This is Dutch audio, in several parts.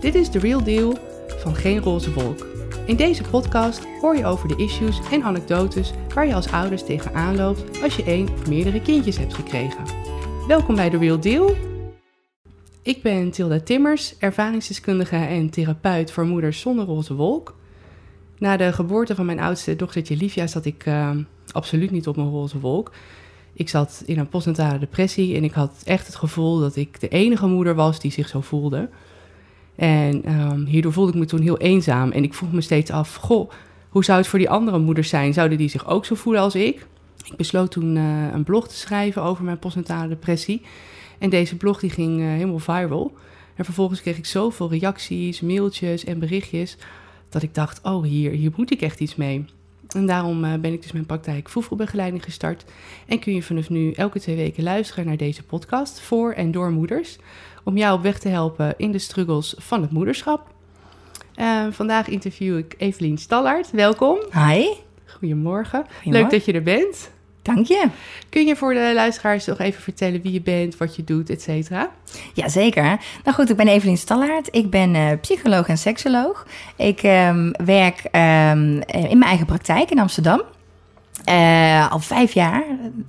Dit is The Real Deal van Geen Roze Wolk. In deze podcast hoor je over de issues en anekdotes waar je als ouders tegenaan loopt als je één of meerdere kindjes hebt gekregen. Welkom bij The Real Deal. Ik ben Tilda Timmers, ervaringsdeskundige en therapeut voor moeders zonder roze wolk. Na de geboorte van mijn oudste dochtertje Livia zat ik uh, absoluut niet op mijn roze wolk. Ik zat in een postnatale depressie en ik had echt het gevoel dat ik de enige moeder was die zich zo voelde. En um, hierdoor voelde ik me toen heel eenzaam. En ik vroeg me steeds af: Goh, hoe zou het voor die andere moeders zijn? Zouden die zich ook zo voelen als ik? Ik besloot toen uh, een blog te schrijven over mijn postnatale depressie. En deze blog die ging uh, helemaal viral. En vervolgens kreeg ik zoveel reacties, mailtjes en berichtjes. dat ik dacht: Oh, hier, hier moet ik echt iets mee. En daarom uh, ben ik dus mijn praktijk voedselbegeleiding gestart. En kun je vanaf nu elke twee weken luisteren naar deze podcast voor en door moeders. Om jou op weg te helpen in de struggles van het moederschap. Uh, vandaag interview ik Evelien Stallaert. Welkom. Hi. Goedemorgen. Leuk dat je er bent. Dank je. Kun je voor de luisteraars nog even vertellen wie je bent, wat je doet, et cetera? Jazeker. Nou goed, ik ben Evelien Stallaert. Ik ben uh, psycholoog en seksoloog. Ik um, werk um, in mijn eigen praktijk in Amsterdam. Uh, al vijf jaar.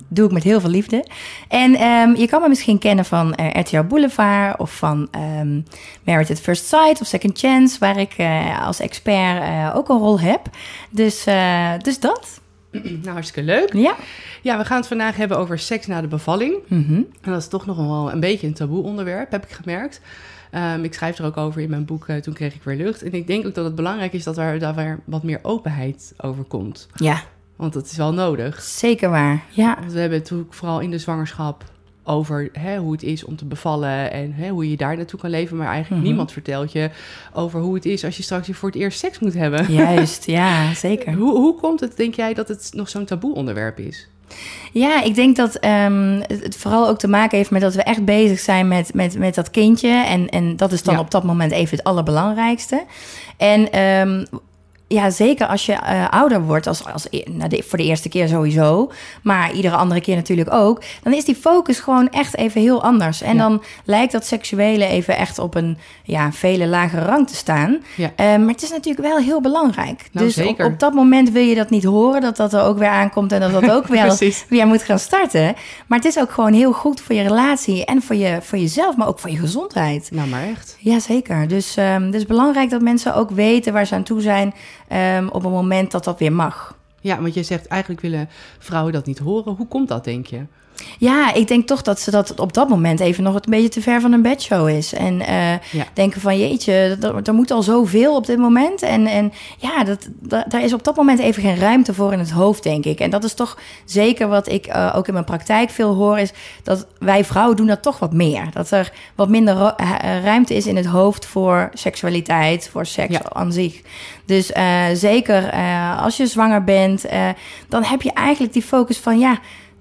Doe ik met heel veel liefde. En um, je kan me misschien kennen van uh, RTL Boulevard of van um, Married at First Sight of Second Chance, waar ik uh, als expert ook een rol heb. Dus, dus dat. Nou, hartstikke leuk. Ja. Ja, we gaan het vandaag hebben over seks na de bevalling. Mm -hmm. En dat is toch nog wel een beetje een taboe onderwerp, heb ik gemerkt. Um, ik schrijf er ook over in mijn boek, uh, Toen kreeg ik weer lucht. En ik denk ook dat het belangrijk is dat er daar weer wat meer openheid over komt. Ja. Want dat is wel nodig. Zeker waar, ja. Want we hebben natuurlijk vooral in de zwangerschap over hè, hoe het is om te bevallen en hè, hoe je daar naartoe kan leven. Maar eigenlijk Mhm. niemand vertelt je over hoe het is als je straks weer voor het eerst seks moet hebben. Juist, ja, zeker. Hoe, hoe komt het, denk jij, dat het nog zo'n taboe onderwerp is? Ja, ik denk dat um, het vooral ook te maken heeft met dat we echt bezig zijn met, met, met dat kindje. En, en dat is dan Ja. op dat moment even het allerbelangrijkste. En um, ja, zeker als je uh, ouder wordt, als, als, nou de, voor de eerste keer sowieso, maar iedere andere keer natuurlijk ook, dan is die focus gewoon echt even heel anders. En Ja. dan lijkt dat seksuele even echt op een ja, vele lagere rang te staan. Ja. Uh, maar het is natuurlijk wel heel belangrijk. Nou, dus zeker. Op, op dat moment wil je dat niet horen, dat dat er ook weer aankomt en dat dat ook weer, Precies. weer moet gaan starten. Maar het is ook gewoon heel goed voor je relatie en voor, je, voor jezelf, maar ook voor je gezondheid. Nou, maar echt. Jazeker. Dus um, het is belangrijk dat mensen ook weten waar ze aan toe zijn um, op het moment dat dat weer mag. Ja, want je zegt eigenlijk willen vrouwen dat niet horen. Hoe komt dat, denk je? Ja, ik denk toch dat ze dat op dat moment even nog een beetje te ver van een bedshow is. En uh, Ja. denken van jeetje, er, moet al zoveel op dit moment. En, en ja, dat, dat, daar is op dat moment even geen ruimte voor in het hoofd, denk ik. En dat is toch zeker wat ik uh, ook in mijn praktijk veel hoor, is dat wij vrouwen doen dat toch wat meer. Dat er wat minder uh, ruimte is in het hoofd voor seksualiteit, voor seks Ja. aan zich. Dus uh, zeker als je zwanger bent, dan heb je eigenlijk die focus van ja.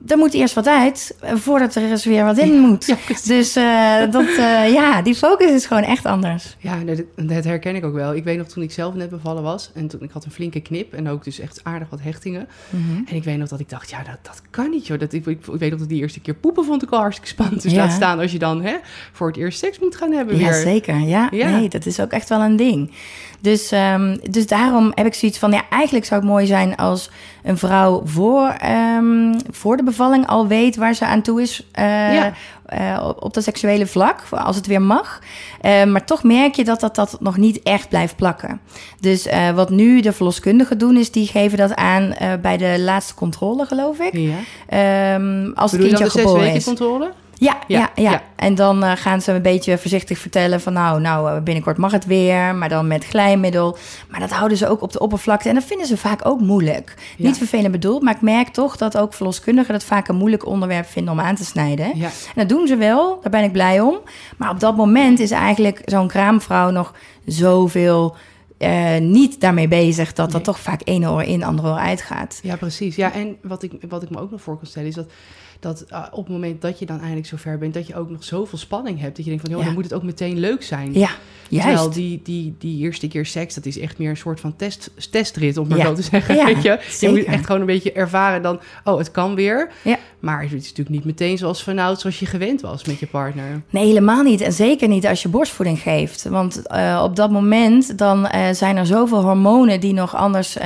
Er moet eerst wat uit eh, voordat er eens weer wat in moet. Ja, dus uh, dat, uh, ja, die focus is gewoon echt anders. Ja, dat, dat herken ik ook wel. Ik weet nog toen ik zelf net bevallen was en toen ik had een flinke knip en ook dus echt aardig wat hechtingen. Mm -hmm. En ik weet nog dat ik dacht, ja, dat, dat kan niet, joh. Dat, ik, ik, ik weet nog dat die eerste keer poepen vond ik al hartstikke spannend. Dus Ja. laat staan als je dan hè, voor het eerst seks moet gaan hebben Ja, weer. zeker. Ja, Ja. nee, dat is ook echt wel een ding. Dus, um, dus daarom heb ik zoiets van, ja, eigenlijk zou het mooi zijn als een vrouw voor, um, voor de bevalling al weet waar ze aan toe is. Uh, Ja. uh, op, op dat seksuele vlak, als het weer mag. Uh, maar toch merk je dat, dat dat nog niet echt blijft plakken. Dus uh, wat nu de verloskundigen doen, is die geven dat aan bij de laatste controle, geloof ik. Ja. Um, als het Bedoel je dan kindje de geboren weken is. controle? Ja, Ja, ja, ja. ja. En dan uh, gaan ze een beetje voorzichtig vertellen van nou, nou, uh, binnenkort mag het weer, maar dan met glijmiddel. Maar dat houden ze ook op de oppervlakte en dat vinden ze vaak ook moeilijk. Ja. Niet vervelend bedoeld, maar ik merk toch dat ook verloskundigen dat vaak een moeilijk onderwerp vinden om aan te snijden. Ja. En dat doen ze wel, daar ben ik blij om. Maar op dat moment is eigenlijk zo'n kraamvrouw nog zoveel uh, niet daarmee bezig dat dat toch vaak één oor in, andere oor uitgaat. Ja, precies. Ja, en wat ik, wat ik me ook nog voor kan stellen is dat, dat uh, op het moment dat je dan eindelijk zover bent, dat je ook nog zoveel spanning hebt. Dat je denkt van, joh, Ja. dan moet het ook meteen leuk zijn. Ja, Juist. Terwijl die, die, die eerste keer seks, dat is echt meer een soort van test, testrit, om maar Ja. zo te zeggen. Ja, weet je? je moet echt gewoon een beetje ervaren dan, oh, het kan weer. Ja. Maar het is natuurlijk niet meteen zoals vanouds, zoals je gewend was met je partner. Nee, helemaal niet. En zeker niet als je borstvoeding geeft. Want eh, op dat moment dan eh, zijn er zoveel hormonen die nog anders,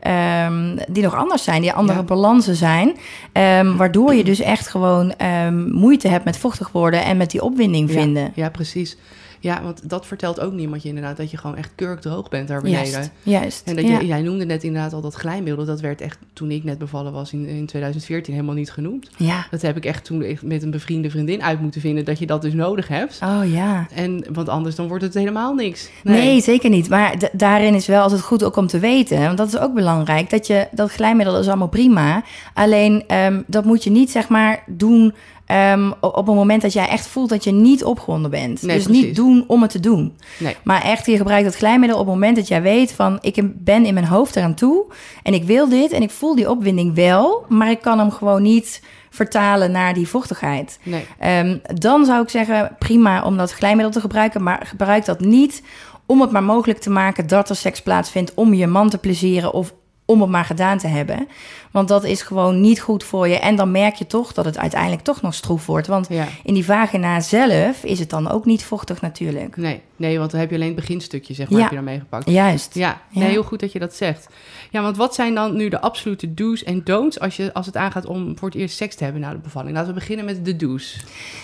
eh, ehm, die nog anders zijn, die andere Ja. balansen zijn. ehm, waardoor je dus echt gewoon ehm, moeite hebt met vochtig worden en met die opwinding vinden. Ja, ja, precies. Ja, want dat vertelt ook niemand je inderdaad, dat je gewoon echt kurkdroog bent daar beneden. Juist, juist. En dat ja. je, jij noemde net inderdaad al dat glijmiddel, dat werd echt toen ik net bevallen was in, in 2014 helemaal niet genoemd. ja. Dat heb ik echt toen met een bevriende vriendin uit moeten vinden, dat je dat dus nodig hebt. Oh ja. En, want anders dan wordt het helemaal niks. Nee, zeker niet. Maar daarin is wel altijd goed ook om te weten. Want dat is ook belangrijk. Dat je dat glijmiddel is allemaal prima. Alleen ehm, dat moet je niet zeg maar doen ehm, op een moment dat jij echt voelt dat je niet opgewonden bent. Nee, dus precies. niet doen om het te doen. Nee. Maar echt, je gebruikt dat glijmiddel op het moment dat jij weet van ik ben in mijn hoofd eraan toe en ik wil dit en ik voel die opwinding wel, maar ik kan hem gewoon niet vertalen naar die vochtigheid. Nee. Ehm, dan zou ik zeggen, prima om dat glijmiddel te gebruiken, maar gebruik dat niet om het maar mogelijk te maken dat er seks plaatsvindt om je man te plezieren of om het maar gedaan te hebben. Want dat is gewoon niet goed voor je. En dan merk je toch dat het uiteindelijk toch nog stroef wordt. Want Ja. in die vagina zelf is het dan ook niet vochtig natuurlijk. Nee, nee, want dan heb je alleen het beginstukje, zeg maar, Ja. heb je dan meegepakt. Juist. Ja, heel goed dat je dat zegt. Ja, want wat zijn dan nu de absolute do's en don'ts als, je, als het aangaat om voor het eerst seks te hebben na de bevalling? Laten we beginnen met de do's.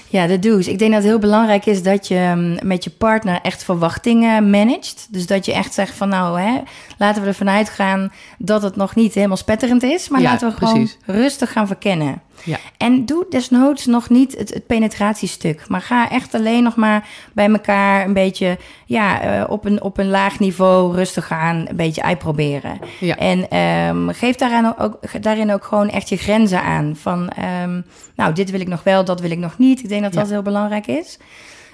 Ja, de do's. Ik denk dat het heel belangrijk is dat je mm, met je partner echt verwachtingen managt. Dus dat je echt zegt van nou, hè, laten we ervan uitgaan dat het nog niet helemaal spetterend is. Maar Ja, laten we gewoon precies. rustig gaan verkennen. Ja. En doe desnoods nog niet het, het penetratiestuk. Maar ga echt alleen nog maar bij elkaar een beetje ja, eh, op, een, op een laag niveau rustig gaan een beetje uitproberen. Ja. En ehm, geef daaraan ook, daarin ook gewoon echt je grenzen aan. Van, ehm, nou, dit wil ik nog wel, dat wil ik nog niet. Ik denk dat Ja. dat heel belangrijk is.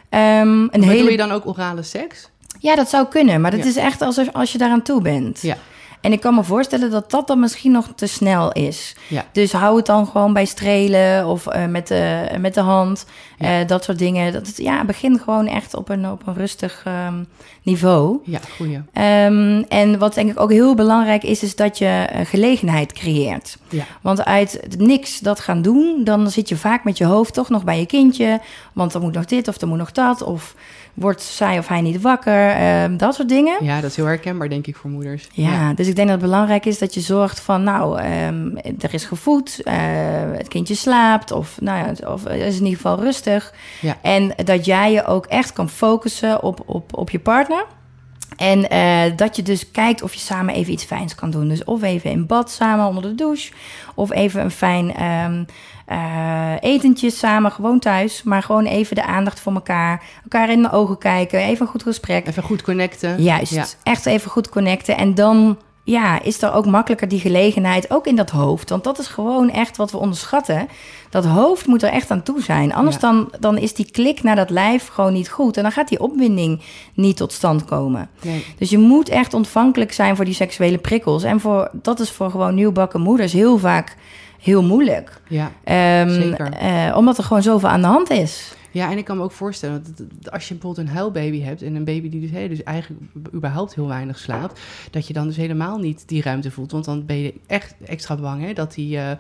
Ehm, een hele... doe je dan ook orale seks? Ja, dat zou kunnen, maar dat Ja. is echt als, als je daaraan toe bent. Ja. En ik kan me voorstellen dat dat dan misschien nog te snel is. Ja. Dus hou het dan gewoon bij strelen of eh, met, de, met de hand. Ja. eh, dat soort dingen. Dat het, ja, begin gewoon echt op een, op een rustig ehm, niveau. Ja, goeie. Ehm, en wat denk ik ook heel belangrijk is, is dat je eh, gelegenheid creëert. Ja. Want uit niks dat gaan doen, dan zit je vaak met je hoofd toch nog bij je kindje. Want er moet nog dit of er moet nog dat. Of wordt zij of hij niet wakker. ehm, dat soort dingen. ja, dat is heel herkenbaar, denk ik, voor moeders. Ja, dus ik denk dat het belangrijk is dat je zorgt van, nou, ehm, er is gevoed, eh, het kindje slaapt, of, nou ja, of het is in ieder geval rustig. Ja. En dat jij je ook echt kan focussen op, op, op je partner. En eh, dat je dus kijkt of je samen even iets fijns kan doen. Dus of even in bad samen onder de douche, of even een fijn ehm, eh, etentje samen, gewoon thuis. Maar gewoon even de aandacht voor elkaar, elkaar in de ogen kijken, even een goed gesprek. Even goed connecten. Juist, Ja. echt even goed connecten. En dan ja, is er ook makkelijker die gelegenheid, ook in dat hoofd. Want dat is gewoon echt wat we onderschatten. Dat hoofd moet er echt aan toe zijn. Anders Ja. dan, dan is die klik naar dat lijf gewoon niet goed. En dan gaat die opwinding niet tot stand komen. Nee. Dus je moet echt ontvankelijk zijn voor die seksuele prikkels. En voor, dat is voor gewoon nieuwbakken moeders heel vaak heel moeilijk. Ja. Ehm, Zeker. eh, omdat er gewoon zoveel aan de hand is. Ja, en ik kan me ook voorstellen, dat als je bijvoorbeeld een huilbaby hebt... en een baby die dus, dus eigenlijk überhaupt heel weinig slaapt... dat je dan dus helemaal niet die ruimte voelt. Want dan ben je echt extra bang hè, dat, die, eh,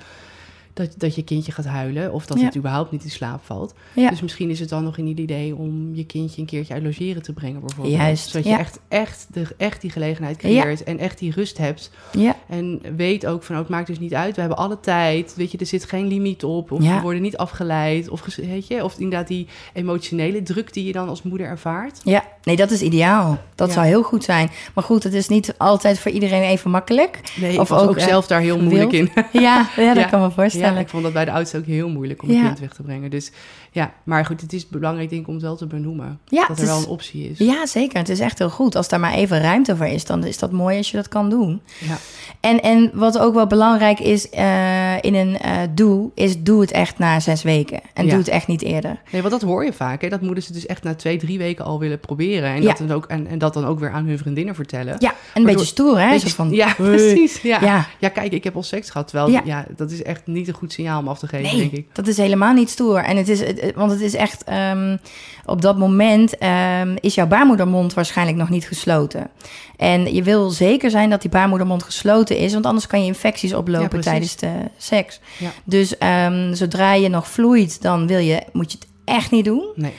dat, dat je kindje gaat huilen... of dat Ja. het überhaupt niet in slaap valt. Ja. Dus misschien is het dan nog in het idee om je kindje een keertje uit logeren te brengen bijvoorbeeld. Juist, Zodat ja. je echt, echt, de, echt die gelegenheid creëert en echt die rust hebt. Ja, En weet ook van, oh, het maakt dus niet uit. We hebben alle tijd. Weet je, er zit geen limiet op. Of we worden niet afgeleid. Of, weet je, of inderdaad die emotionele druk die je dan als moeder ervaart. Ja, nee, dat is ideaal. Dat zou heel goed zijn. Maar goed, het is niet altijd voor iedereen even makkelijk. Nee, Of ik was ook, ook, zelf daar heel moeilijk in. Ja, ja dat kan me Ja, ik vond dat bij de oudste ook heel moeilijk om een kind weg te brengen. Dus ja, maar goed, het is belangrijk denk ik om het wel te benoemen. Ja, dat er wel een optie is. Ja, zeker. Het is echt heel goed. Als daar maar even ruimte voor is, dan is dat mooi als je dat kan doen. Ja. En, en wat ook wel belangrijk is eh, in een eh doe, is doe het echt na zes weken. En Ja. doe het echt niet eerder. Nee, want dat hoor je vaak, hè? dat moeders het dus echt na twee, drie weken al willen proberen. En, Ja. dat, dan ook, en, en dat dan ook weer aan hun vriendinnen vertellen. Ja, een beetje stoer, hè? Beetje- van, ja, precies. Ja. Ja. Kijk, ik heb al seks gehad. Ja. dat is echt niet een goed signaal om af te geven, denk ik. dat is helemaal niet stoer. En het is, het- want het is echt, ehm, op dat moment ehm, is jouw baarmoedermond waarschijnlijk nog niet gesloten. En je wil zeker zijn dat die baarmoedermond gesloten is, want anders kan je infecties oplopen tijdens de seks. Ja. Dus ehm, zodra je nog vloeit, dan wil je, moet je het echt niet doen. Nee.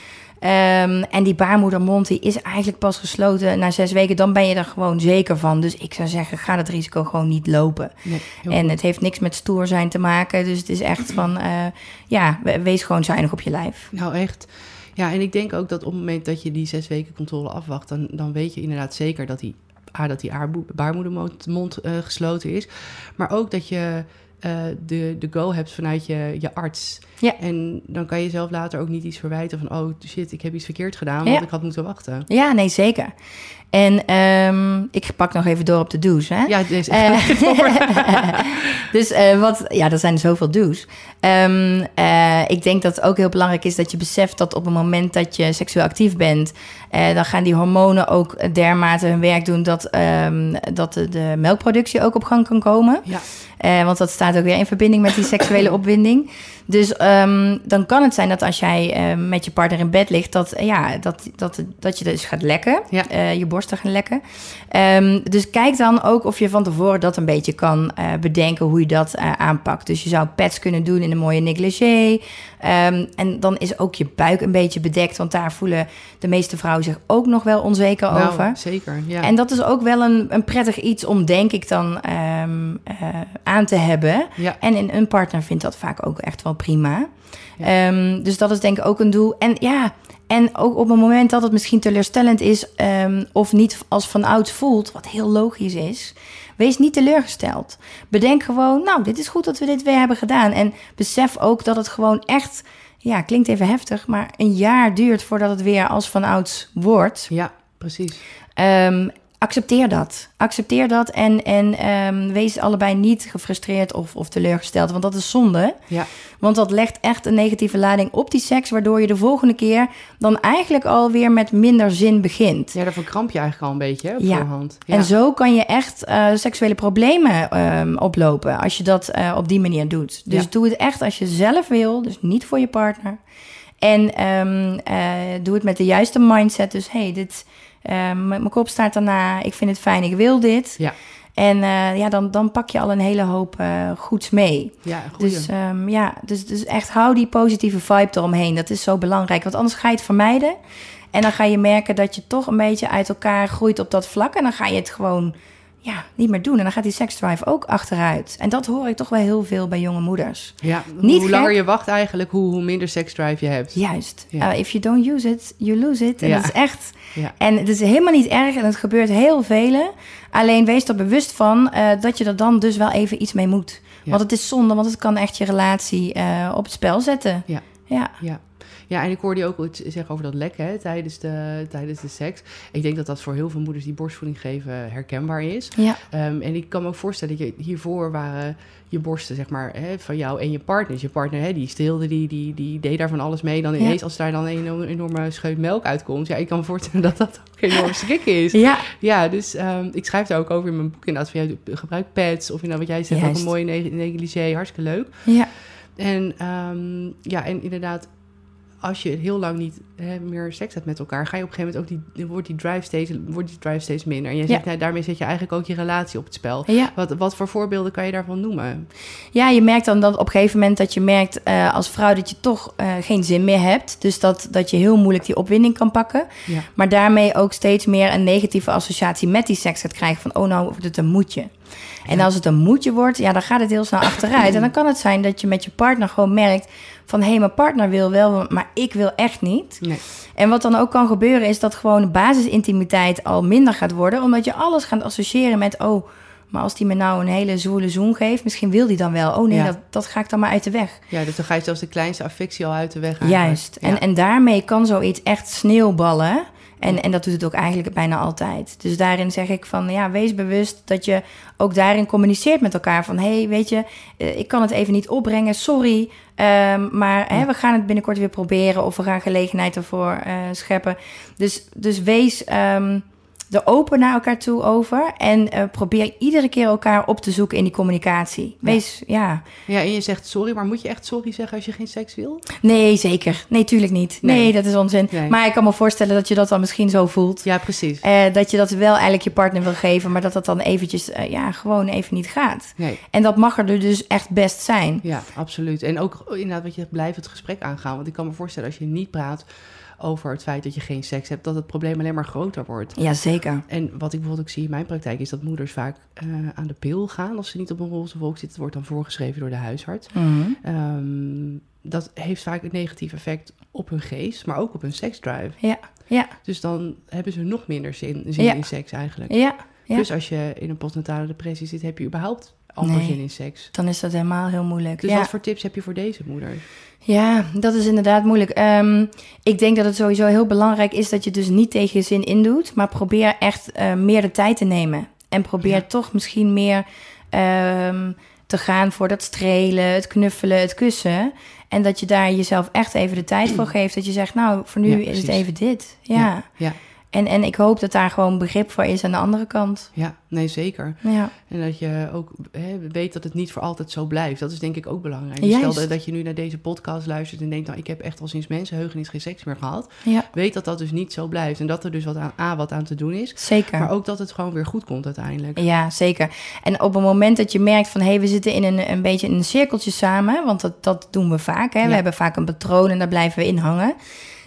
Ehm, en die baarmoedermond die is eigenlijk pas gesloten na zes weken. Dan ben je er gewoon zeker van. Dus ik zou zeggen, ga dat risico gewoon niet lopen. nee en goed. het heeft niks met stoer zijn te maken. Dus het is echt van, eh, ja, we- wees gewoon zuinig op je lijf. Nou, echt. Ja, en ik denk ook dat op het moment dat je die zes weken controle afwacht, dan, dan weet je inderdaad zeker dat die, A, dat die baarmoedermond mond, eh, gesloten is. Maar ook dat je eh, de, de go hebt vanuit je, je arts. Ja. En dan kan je zelf later ook niet iets verwijten van, oh shit, ik heb iets verkeerd gedaan, want Ja. ik had moeten wachten. Ja, nee, zeker. En ehm, ik pak nog even door op de do's, hè? Ja, deze Eh, dus eh, wat, ja, er zijn zoveel do's. Eh, ik denk dat het ook heel belangrijk is dat je beseft dat op het moment dat je seksueel actief bent, dan gaan die hormonen ook dermate hun werk doen dat, ehm, dat de, de melkproductie ook op gang kan komen. ja, want dat staat ook weer in verbinding met die seksuele opwinding. Dus ehm, dan kan het zijn dat als jij eh, met je partner in bed ligt, dat, ja, dat, dat, dat je dus gaat lekken. Ja. Eh, je borsten gaan lekken. Ehm, dus kijk dan ook of je van tevoren dat een beetje kan eh, bedenken hoe je dat eh, aanpakt. Dus je zou pads kunnen doen in een mooie negligé. Ehm, en dan is ook je buik een beetje bedekt, want daar voelen de meeste vrouwen zich ook nog wel onzeker nou, over. zeker. Ja. En dat is ook wel een, een prettig iets om, denk ik, dan ehm, aan te hebben. ja. En in een partner vindt dat vaak ook echt wel prima. Ja. Ehm, dus dat is denk ik ook een doel. En ja, en ook op het moment dat het misschien teleurstellend is... ehm, of niet als vanouds voelt, wat heel logisch is... Wees niet teleurgesteld. Bedenk gewoon, nou, dit is goed dat we dit weer hebben gedaan. En besef ook dat het gewoon echt, ja, klinkt even heftig... maar een jaar duurt voordat het weer als vanouds wordt. ja, precies. Ehm, accepteer dat. Accepteer dat en, en ehm, wees allebei niet gefrustreerd of, of teleurgesteld. Want dat is zonde. Ja, Want dat legt echt een negatieve lading op die seks... waardoor je de volgende keer dan eigenlijk alweer met minder zin begint. ja daar verkramp je eigenlijk al een beetje hè, op Ja. voorhand. Ja. En zo kan je echt eh, seksuele problemen ehm, oplopen als je dat eh, op die manier doet. Dus Ja. doe het echt als je zelf wil, dus niet voor je partner. En ehm, eh, doe het met de juiste mindset. Dus hey, dit, ehm, mijn kop staat daarna, ik vind het fijn, ik wil dit. Ja. En eh, ja, dan, dan pak je al een hele hoop eh, goeds mee. Ja, goeie. Dus ehm, ja, dus, dus echt hou die positieve vibe eromheen. Dat is zo belangrijk, want anders ga je het vermijden. En dan ga je merken dat je toch een beetje uit elkaar groeit op dat vlak. En dan ga je het gewoon ja, niet meer doen. En dan gaat die seksdrive ook achteruit. En dat hoor ik toch wel heel veel bij jonge moeders. ja, niet hoe langer je wacht eigenlijk, hoe, hoe minder seksdrive je hebt. Juist. Ja. Uh, if you don't use it, you lose it. En Ja. dat is echt... Ja. En het is helemaal niet erg en het gebeurt heel vele. Alleen wees er bewust van eh, dat je er dan dus wel even iets mee moet. Want het is zonde, want het kan echt je relatie eh, op het spel zetten. Ja. Ja. Ja. en ik hoorde je ook iets zeggen over dat lekken hè, tijdens, de, tijdens de seks. Ik denk dat dat voor heel veel moeders die borstvoeding geven herkenbaar is. Ja. Ehm, en ik kan me ook voorstellen dat je hiervoor waren je borsten, zeg maar, hè, van jou en je partner. Dus je partner, hè, die stilde, die, die, die deed daar van alles mee. Dan Ja. ineens, als daar dan een enorme, scheut melk uitkomt. Ja, ik kan me voorstellen dat dat ook enorm schrikken is. Ja. Ja, dus ehm, ik schrijf daar ook over in mijn boek inderdaad. Van, ja, gebruik pads of nou, wat jij zegt, ook een mooie ne- negligé, hartstikke leuk. Ja. En ehm, ja, en inderdaad, als je heel lang niet hè, meer seks hebt met elkaar, ga je op een gegeven moment ook die, wordt die drive steeds, wordt die drive steeds minder. En je zegt, Ja. nou, daarmee zet je eigenlijk ook je relatie op het spel. Ja. Wat, wat voor voorbeelden kan je daarvan noemen? ja, je merkt dan dat op een gegeven moment dat je merkt eh, als vrouw dat je toch eh, geen zin meer hebt. Dus dat, dat je heel moeilijk die opwinding kan pakken. Ja. Maar daarmee ook steeds meer een negatieve associatie met die seks gaat krijgen. Van, oh nou wordt het een moedje. En als het een moedje wordt, ja, dan gaat het heel snel achteruit. En dan kan het zijn dat je met je partner gewoon merkt van... hé, hey, mijn partner wil wel, maar ik wil echt niet. Nee. En wat dan ook kan gebeuren is dat gewoon de basisintimiteit al minder gaat worden. Omdat je alles gaat associëren met, oh, maar als die me nou een hele zwoele zoen geeft... misschien wil die dan wel. Oh nee, Ja. dat, dat ga ik dan maar uit de weg. Ja, dus dan ga je zelfs de kleinste affectie al uit de weg. eigenlijk. Juist. Ja. En, en daarmee kan zoiets echt sneeuwballen. En, en dat doet het ook eigenlijk bijna altijd. Dus daarin zeg ik van, ja, wees bewust dat je ook daarin communiceert met elkaar. Van, hé, hey, weet je, eh, ik kan het even niet opbrengen, sorry. Ehm, maar hè, we gaan het binnenkort weer proberen of we gaan gelegenheid ervoor eh, scheppen. Dus, dus wees... ehm, er open naar elkaar toe over. En eh, probeer iedere keer elkaar op te zoeken in die communicatie. Wees, ja. Ja, en je zegt sorry, maar moet je echt sorry zeggen als je geen seks wil? Nee, zeker. Nee, tuurlijk niet. Nee, Nee. dat is onzin. Nee. Maar ik kan me voorstellen dat je dat dan misschien zo voelt. Ja, precies. Eh, dat je dat wel eigenlijk je partner wil geven, maar dat dat dan eventjes, eh, ja, gewoon even niet gaat. Nee. En dat mag er dus echt best zijn. Ja, absoluut. En ook inderdaad wat je zegt, blijf het gesprek aangaan. Want ik kan me voorstellen als je niet praat over het feit dat je geen seks hebt, dat het probleem alleen maar groter wordt. Ja, zeker. En wat ik bijvoorbeeld ook zie in mijn praktijk is dat moeders vaak eh, aan de pil gaan als ze niet op een roze wolk zitten. Het wordt dan voorgeschreven door de huisarts. Mhm. Ehm, dat heeft vaak een negatief effect op hun geest, maar ook op hun seksdrive. Ja, ja, Dus dan hebben ze nog minder zin, zin Ja. in seks eigenlijk. ja, ja. Dus als je in een postnatale depressie zit, heb je überhaupt Nee. zin in seks. Dan is dat helemaal heel moeilijk. Dus ja. wat voor tips heb je voor deze moeders? ja, dat is inderdaad moeilijk. Ehm, ik denk dat het sowieso heel belangrijk is dat je dus niet tegen je zin indoet, maar probeer echt eh, meer de tijd te nemen. En probeer Ja. toch misschien meer ehm, te gaan voor dat strelen, het knuffelen, het kussen. En dat je daar jezelf echt even de tijd voor geeft. Dat je zegt, nou, voor nu Ja, is het even dit. Ja. Ja, En, en ik hoop dat daar gewoon begrip voor is aan de andere kant. ja, nee zeker. Ja, En dat je ook hè, weet dat het niet voor altijd zo blijft. Dat is denk ik ook belangrijk. Dus. Stel dat- dat je nu naar deze podcast luistert en denkt... nou, ik heb echt al sinds mensenheugenis geen seks meer gehad. ja Weet dat dat dus niet zo blijft. En dat er dus wat aan, A, wat aan te doen is. zeker. Maar ook dat het gewoon weer goed komt uiteindelijk. Ja, zeker. En op het moment dat je merkt van... hé, hey, we zitten in een, een beetje in een cirkeltje samen... want dat, dat doen we vaak, hè. Ja. We hebben vaak een patroon en daar blijven we in hangen...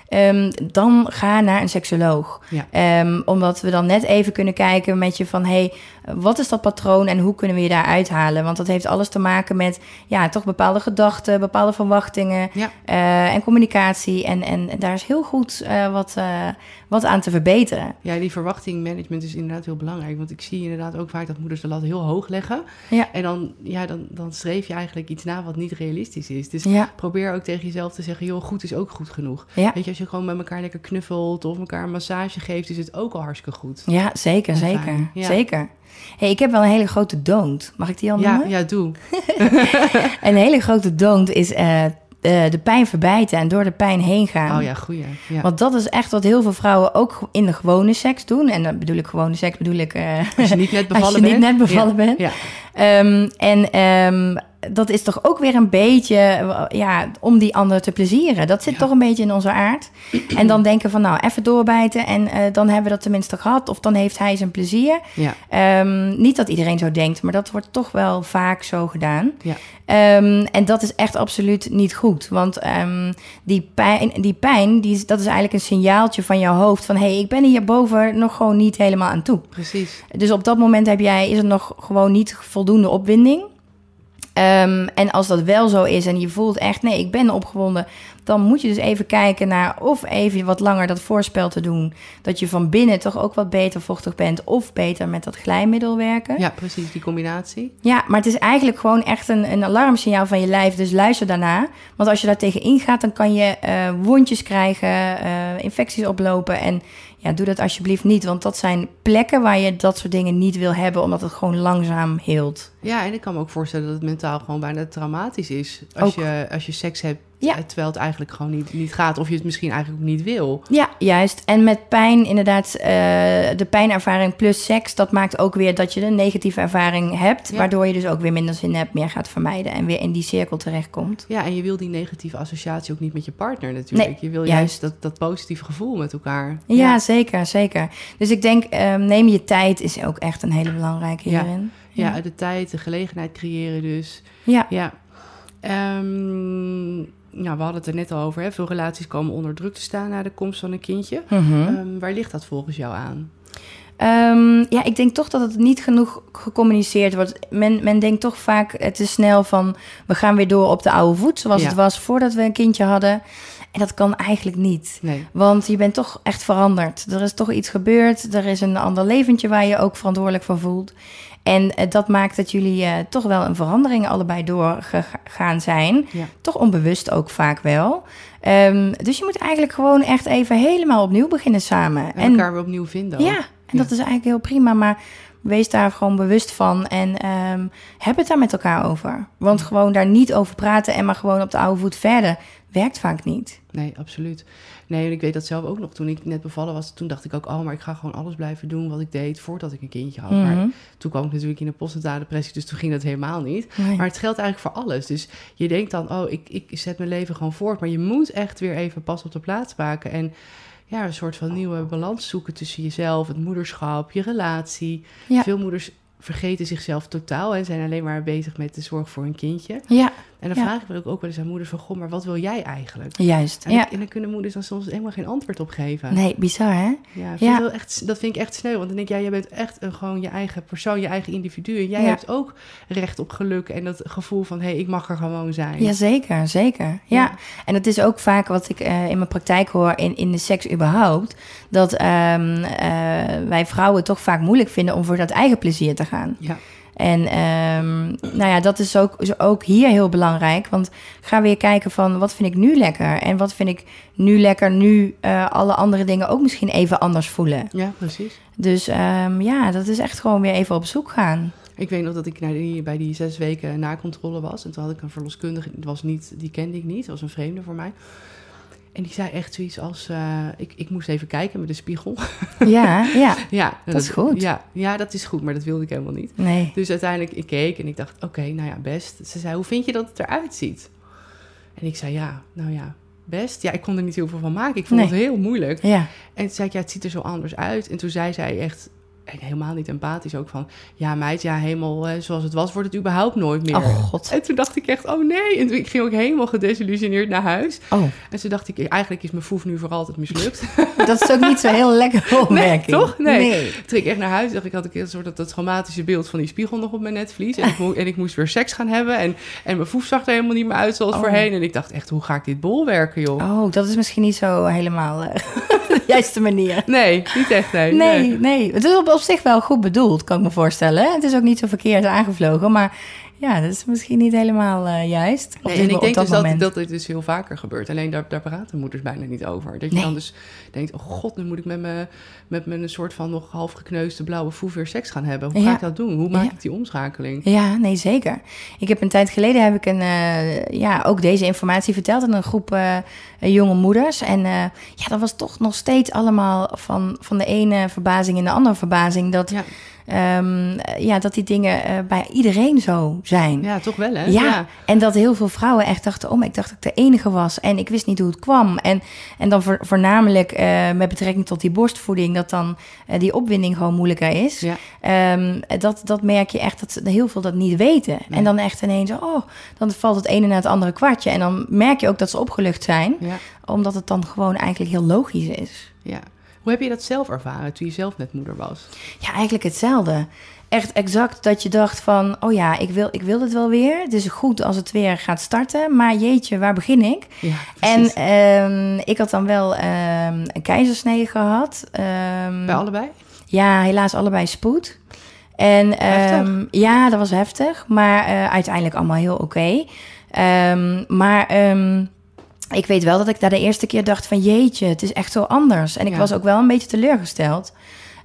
Ehm, dan ga naar een seksoloog. Ja. Ehm, omdat we dan net even kunnen kijken met je van... hé, hey, wat is dat patroon en hoe kunnen we je daar uithalen? Want dat heeft alles te maken met... ja, toch bepaalde gedachten, bepaalde verwachtingen... Ja. eh, en communicatie. En, en daar is heel goed eh, wat, eh, wat aan te verbeteren. Ja, die verwachtingmanagement is inderdaad heel belangrijk. Want ik zie inderdaad ook vaak dat moeders de lat heel hoog leggen. Ja. En dan, ja, dan, dan streef je eigenlijk iets na wat niet realistisch is. Dus Ja, probeer ook tegen jezelf te zeggen... joh, goed is ook goed genoeg. ja. Weet je, als je gewoon met elkaar lekker knuffelt... of elkaar een massage geeft, is het ook al hartstikke goed. Ja, zeker, zeker. ja. Zeker. Hey, ik heb wel een hele grote don't. Mag ik die al Ja, noemen? ja, doe. Een hele grote don't is eh, de pijn verbijten en door de pijn heen gaan. Oh ja, goeie. Ja. Want dat is echt wat heel veel vrouwen ook in de gewone seks doen. En dan bedoel ik gewone seks, bedoel ik... eh, Als je niet net bevallen als je bent. niet net bevallen Ja, bent. Ja, Ehm, en ehm, dat is toch ook weer een beetje eh, ja, om die ander te plezieren. Dat zit Ja. toch een beetje in onze aard. En dan denken van nou, even doorbijten en eh, dan hebben we dat tenminste gehad. Of dan heeft hij zijn plezier. ja, Ehm, niet dat iedereen zo denkt, maar dat wordt toch wel vaak zo gedaan. ja. Ehm, en dat is echt absoluut niet goed. Want ehm, die pijn, die pijn die dat is eigenlijk een signaaltje van jouw hoofd... van hé, hey, ik ben hierboven nog gewoon niet helemaal aan toe. precies. Dus op dat moment heb jij, is er nog gewoon niet voldoende opwinding. Ehm, en als dat wel zo is en je voelt echt, nee, ik ben opgewonden, dan moet je dus even kijken naar of even wat langer dat voorspel te doen. Dat je van binnen toch ook wat beter vochtig bent of beter met dat glijmiddel werken. Ja, precies, die combinatie. Ja, maar het is eigenlijk gewoon echt een, een alarmsignaal van je lijf. Dus luister daarna. Want als je daar tegen ingaat, dan kan je eh, wondjes krijgen, eh, infecties oplopen. En ja, doe dat alsjeblieft niet. Want dat zijn plekken waar je dat soort dingen niet wil hebben, omdat het gewoon langzaam heelt. Ja, en ik kan me ook voorstellen dat het mentaal gewoon bijna traumatisch is. Als, Ook. je, als je seks hebt, Ja. terwijl het eigenlijk gewoon niet, niet gaat. Of je het misschien eigenlijk ook niet wil. Ja, juist. En met pijn, inderdaad, eh, de pijnervaring plus seks, dat maakt ook weer dat je een negatieve ervaring hebt. Ja. Waardoor je dus ook weer minder zin hebt, meer gaat vermijden en weer in die cirkel terechtkomt. Ja, en je wil die negatieve associatie ook niet met je partner natuurlijk. Nee, je wil juist. juist dat, dat positieve gevoel met elkaar. Ja, zeker, zeker. Dus ik denk, ehm, neem je tijd is ook echt een hele belangrijke Ja. hierin. Ja, de tijd, de gelegenheid creëren dus. ja. Ja. Ehm, nou, we hadden het er net al over. Hè? Veel relaties komen onder druk te staan na de komst van een kindje. Mhm. Ehm, waar ligt dat volgens jou aan? Ehm, ja, ik denk toch dat het niet genoeg gecommuniceerd wordt. Men, men denkt toch vaak te snel van... we gaan weer door op de oude voet, zoals Ja. het was voordat we een kindje hadden. En dat kan eigenlijk niet. Nee. Want je bent toch echt veranderd. Er is toch iets gebeurd. Er is een ander leventje waar je ook verantwoordelijk voor voelt. En eh, dat maakt dat jullie eh, toch wel een verandering allebei doorgegaan zijn. Ja. Toch onbewust ook vaak wel. Ehm, dus je moet eigenlijk gewoon echt even helemaal opnieuw beginnen samen. En elkaar weer opnieuw vinden. ook. ja, En dat is eigenlijk heel prima, maar wees daar gewoon bewust van en ehm, heb het daar met elkaar over. Want gewoon daar niet over praten en maar gewoon op de oude voet verder werkt vaak niet. Nee, absoluut. Nee, en ik weet dat zelf ook nog. Toen ik net bevallen was, toen dacht ik ook... oh, maar ik ga gewoon alles blijven doen wat ik deed voordat ik een kindje had. Maar Mhm. toen kwam ik natuurlijk in een postnatale depressie... dus toen ging dat helemaal niet. Nee. Maar het geldt eigenlijk voor alles. Dus je denkt dan, oh, ik, ik zet mijn leven gewoon voort. Maar je moet echt weer even pas op de plaats maken. En ja, een soort van nieuwe balans zoeken tussen jezelf... het moederschap, je relatie. Ja. Veel moeders vergeten zichzelf totaal... en zijn alleen maar bezig met de zorg voor hun kindje. Ja, En dan Ja. vraag ik me ook wel eens aan moeders van... goh, maar wat wil jij eigenlijk? juist. En, Ja. en dan kunnen moeders dan soms helemaal geen antwoord op geven. Nee, bizar hè? Ja, vind echt, dat vind ik echt sneu. Want dan denk ik, ja, jij bent echt een, gewoon je eigen persoon, je eigen individu. En jij hebt ook recht op geluk en dat gevoel van, hé, hey, ik mag er gewoon zijn. Jazeker, zeker. Ja. Ja. en het is ook vaak wat ik eh, in mijn praktijk hoor in, in de seks überhaupt. Dat ehm, eh, wij vrouwen toch vaak moeilijk vinden om voor dat eigen plezier te gaan. Ja. En ehm, nou ja, dat is ook, is ook hier heel belangrijk. Want ga weer kijken van wat vind ik nu lekker? En wat vind ik nu lekker nu eh, alle andere dingen ook misschien even anders voelen. ja, precies. Dus ehm, ja, dat is echt gewoon weer even op zoek gaan. Ik weet nog dat ik naar die, bij die zes weken nakontrole was. En toen had ik een verloskundige, het was niet, die kende ik niet, dat was een vreemde voor mij. En die zei echt zoiets als, eh, ik, ik moest even kijken met de spiegel. Ja, ja. ja, Dat is goed. Ja, ja, dat is goed, maar dat wilde ik helemaal niet. Nee. Dus uiteindelijk, ik keek en ik dacht, oké, nou ja, best. Ze zei, hoe vind je dat het eruit ziet? En ik zei, ja, nou ja, best. Ja, ik kon er niet heel veel van maken. Ik vond Nee. het heel moeilijk. Ja. En toen zei ik, ja, het ziet er zo anders uit. En toen zei zij echt, helemaal niet empathisch ook van... ja, meid, ja, helemaal zoals het was, wordt het überhaupt nooit meer. Oh god. En toen dacht ik echt, oh nee. En toen, ik ging ook helemaal gedesillusioneerd naar huis. Oh, En toen dacht ik, eigenlijk is mijn foef nu voor altijd mislukt. dat is ook niet zo heel lekker opmerking. toch? Nee. nee. Toen ik echt naar huis dacht, ik had ik een soort dat, dat traumatische beeld van die spiegel nog op mijn netvlies. En ik, mo- en ik moest weer seks gaan hebben. En, en mijn foef zag er helemaal niet meer uit zoals Oh. voorheen. En ik dacht echt, hoe ga ik dit bolwerken, joh? Oh, dat is misschien niet zo helemaal eh, juiste manier. Nee, niet echt, nee. Nee, nee. Het is op, op zich wel goed bedoeld, kan ik me voorstellen. Het is ook niet zo verkeerd aangevlogen, maar ja, dat is misschien niet helemaal eh, juist. Op, Nee, dit- en ik denk dat dus dat, moment. dat dit dus heel vaker gebeurt. Alleen daar, daar praten moeders bijna niet over. Dat je Nee. dan dus denkt, oh god, nu moet ik met, me, met mijn soort van nog half gekneusde blauwe foef weer seks gaan hebben. Hoe ga ik dat doen? Hoe maak Ja. ik die omschakeling? Ja, nee, zeker. Ik heb een tijd geleden heb ik een, eh, ja, ook deze informatie verteld aan een groep eh, jonge moeders. En ja, dat was toch nog steeds allemaal van, van de ene verbazing in de andere verbazing. Dat, Ja, ehm, ja, dat die dingen eh, bij iedereen zo zijn. ja toch wel hè? Ja, en dat heel veel vrouwen echt dachten... oh, maar ik dacht dat ik de enige was en ik wist niet hoe het kwam. En, en dan voor, voornamelijk eh, met betrekking tot die borstvoeding... dat dan eh, die opwinding gewoon moeilijker is. Ja. Ehm, dat, dat merk je echt dat ze- heel veel dat niet weten. Nee. En dan echt ineens, oh, dan valt het ene na het andere kwartje. En dan merk je ook dat ze opgelucht zijn... Ja, omdat het dan gewoon eigenlijk heel logisch is. ja. Hoe heb je dat zelf ervaren toen je zelf net moeder was? Ja, eigenlijk hetzelfde. Echt exact dat je dacht van, oh ja, ik wil, ik wil het wel weer. Het is goed als het weer gaat starten, maar jeetje, waar begin ik? Ja, En ehm, ik had dan wel ehm, een keizersnee gehad. Ehm, Bij allebei? ja, helaas allebei spoed. En ja, dat was heftig, maar eh, uiteindelijk allemaal heel oké. Maar ik weet wel dat ik daar de eerste keer dacht van jeetje, het is echt zo anders. En ik Ja. was ook wel een beetje teleurgesteld.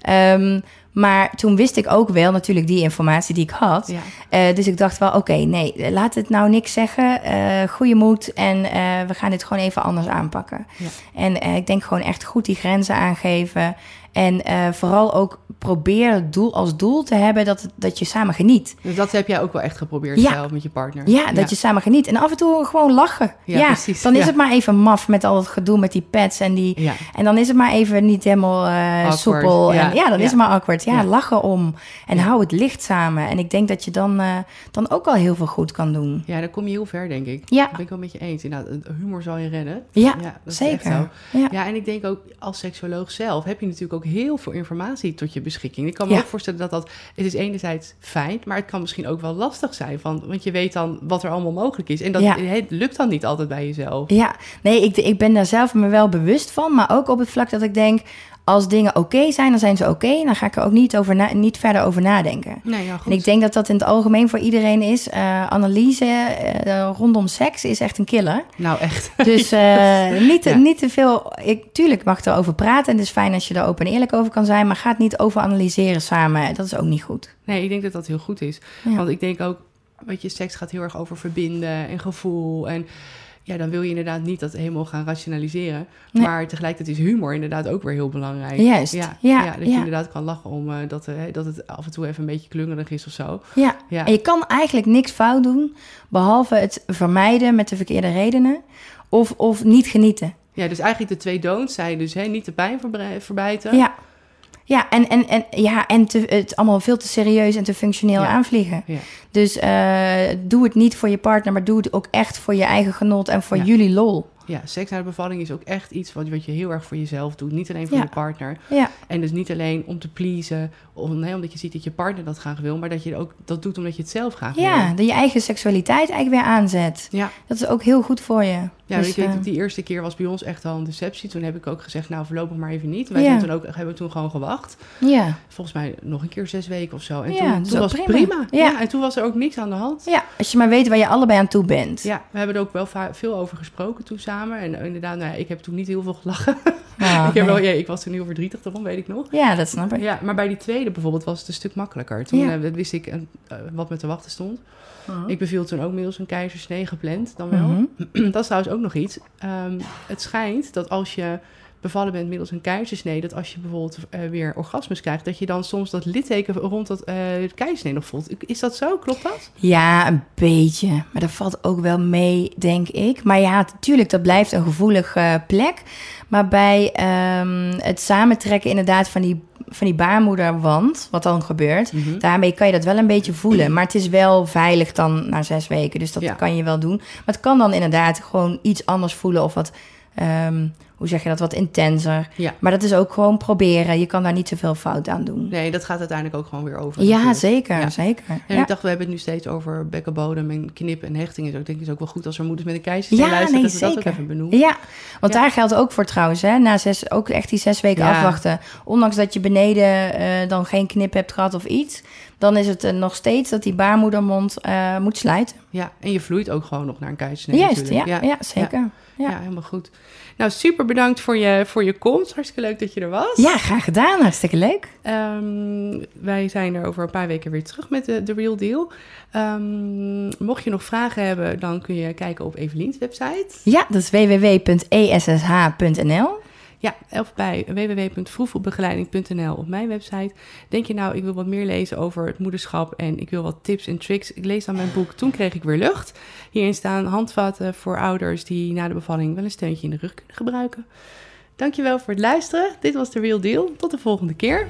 Ehm, maar toen wist ik ook wel natuurlijk die informatie die ik had. Ja. Eh, dus ik dacht wel, oké, nee, laat het nou niks zeggen. eh goede moed en eh, we gaan dit gewoon even anders aanpakken. Ja. En ik denk gewoon echt goed die grenzen aangeven. En eh, vooral ook probeer het doel als doel te hebben dat, dat je samen geniet. Dus dat heb jij ook wel echt geprobeerd Ja. zelf met je partner? Ja, dat je samen geniet. En af en toe gewoon lachen. Ja, Ja, precies. dan is het maar even maf met al het gedoe met die pads en die... Ja. En dan is het maar even niet helemaal eh, soepel. ja. En, ja, dan is het maar awkward. Ja, lachen om. En hou het licht samen. En ik denk dat je dan, eh, dan ook al heel veel goed kan doen. Ja, dan kom je heel ver, denk ik. Ja. Dat ben ik wel met je eens. Inderdaad, humor zal je redden. Ja, dat is echt zeker. zo. Ja. Ja, en ik denk ook als seksoloog zelf heb je natuurlijk ook heel veel informatie tot je beschikking. Ik kan me Ja. ook voorstellen dat dat, het is enerzijds fijn, maar het kan misschien ook wel lastig zijn. Van, want je weet dan wat er allemaal mogelijk is. En dat Ja. het lukt dan niet altijd bij jezelf. Ja, nee, ik, ik ben daar zelf me wel bewust van. Maar ook op het vlak dat ik denk, als dingen oké zijn, dan zijn ze oké. dan ga ik er ook niet, over na- niet verder over nadenken. Nee, ja, goed. En ik denk dat dat in het algemeen voor iedereen is. Eh, analyse eh, rondom seks is echt een killer. Nou, echt. Dus eh, niet, Ja. niet te veel. Ik, tuurlijk mag ik erover praten. En het is fijn als je er open en eerlijk over kan zijn, maar ga het niet overanalyseren samen. Dat is ook niet goed. Nee, ik denk dat dat heel goed is. Ja. Want ik denk ook, weet je, seks gaat heel erg over verbinden en gevoel. En ja, dan wil je inderdaad niet dat helemaal gaan rationaliseren. Nee. Maar tegelijkertijd is humor inderdaad ook weer heel belangrijk. Juist, Ja, ja, dat je inderdaad kan lachen om eh, dat, eh, dat het af en toe even een beetje klungerig is of zo. Ja. Ja. En je kan eigenlijk niks fout doen, behalve het vermijden met de verkeerde redenen of, of niet genieten. Ja, dus eigenlijk de twee don'ts zijn dus hè, niet de pijn verbijten. Ja. Ja, en, en, en, ja, en te, het allemaal veel te serieus en te functioneel Ja. aanvliegen. Ja. Dus eh, doe het niet voor je partner, maar doe het ook echt voor je eigen genot en voor Ja. jullie lol. Ja, seks na de bevalling is ook echt iets wat, wat je heel erg voor jezelf doet. Niet alleen voor Ja. je partner. Ja, En dus niet alleen om te pleasen, om, nee, omdat je ziet dat je partner dat graag wil, maar dat je ook dat doet omdat je het zelf graag ja wil. dat je eigen seksualiteit eigenlijk weer aanzet. Ja, Dat is ook heel goed voor je. Ja Dus, ik weet eh, ook, die eerste keer was bij ons echt al een deceptie. Toen heb ik ook gezegd, nou voorlopig maar even niet. Wij Ja. toen ook, hebben toen gewoon gewacht. ja. Volgens mij nog een keer zes weken of zo. En Ja, toen, dat was het prima. prima. Ja. En toen was er ook niks aan de hand. ja, als je maar weet waar je allebei aan toe bent. Ja, we hebben er ook wel veel over gesproken toen samen. En eh, inderdaad, nou ja, ik heb toen niet heel veel gelachen. Ah, ik, heb wel, ja, ik was toen heel verdrietig daarom, weet ik nog. ja, dat snap ik. Ja, maar bij die tweede bijvoorbeeld was het een stuk makkelijker. Toen eh, wist ik eh, eh, wat me te wachten stond. Ik beviel toen ook middels een keizersnee gepland, dan wel. Mhm. dat is trouwens ook nog iets. Ehm, het schijnt dat als je bevallen bent middels een keizersnee... dat als je bijvoorbeeld eh, weer orgasmes krijgt... dat je dan soms dat litteken rond dat eh keizersnee nog voelt. Is dat zo? Klopt dat? Ja, een beetje. Maar dat valt ook wel mee, denk ik. Maar ja, natuurlijk, dat blijft een gevoelige eh, plek. Maar bij ehm, het samentrekken inderdaad van die, van die baarmoederwand, wat dan gebeurt... Mhm. Daarmee kan je dat wel een beetje voelen. Maar het is wel veilig dan na zes weken. Dus dat Ja. kan je wel doen. Maar het kan dan inderdaad gewoon iets anders voelen. Of wat, ehm, hoe zeg je dat, wat intenser. Ja. Maar dat is ook gewoon proberen. Je kan daar niet zoveel fout aan doen. Nee, dat gaat uiteindelijk ook gewoon weer over. Ja, natuurlijk. zeker, Ja. zeker. En Ja. ik dacht, we hebben het nu steeds over bekkenbodem en knip en hechting. Ik denk het is ook wel goed als er moeders met een keizersnee Ja, luisteren... nee, dat we dat ook zeker. even benoemen. Ja, want Ja. daar geldt ook voor trouwens, hè, na zes, ook echt die zes weken Ja. afwachten. Ondanks dat je beneden eh, dan geen knip hebt gehad of iets, dan is het eh, nog steeds dat die baarmoedermond eh, moet sluiten. Ja, en je vloeit ook gewoon nog naar een keizersnee Juist, ja, natuurlijk. ja, zeker. Ja. Ja. helemaal goed. Nou, super bedankt voor je, voor je komst. Hartstikke leuk dat je er was. Ja, graag gedaan. Hartstikke leuk. Ehm, wij zijn er over een paar weken weer terug met de, de Real Deal. Ehm, mocht je nog vragen hebben, dan kun je kijken op Evelien's website. Ja, dat is www.essh.nl. Ja, of bij www.vroegvoetbegeleiding.nl op mijn website. Denk je nou, ik wil wat meer lezen over het moederschap en ik wil wat tips en tricks. Ik lees dan mijn boek Toen kreeg ik weer lucht. Hierin staan handvatten voor ouders die na de bevalling wel een steuntje in de rug kunnen gebruiken. Dankjewel voor het luisteren. Dit was de Real Deal. Tot de volgende keer.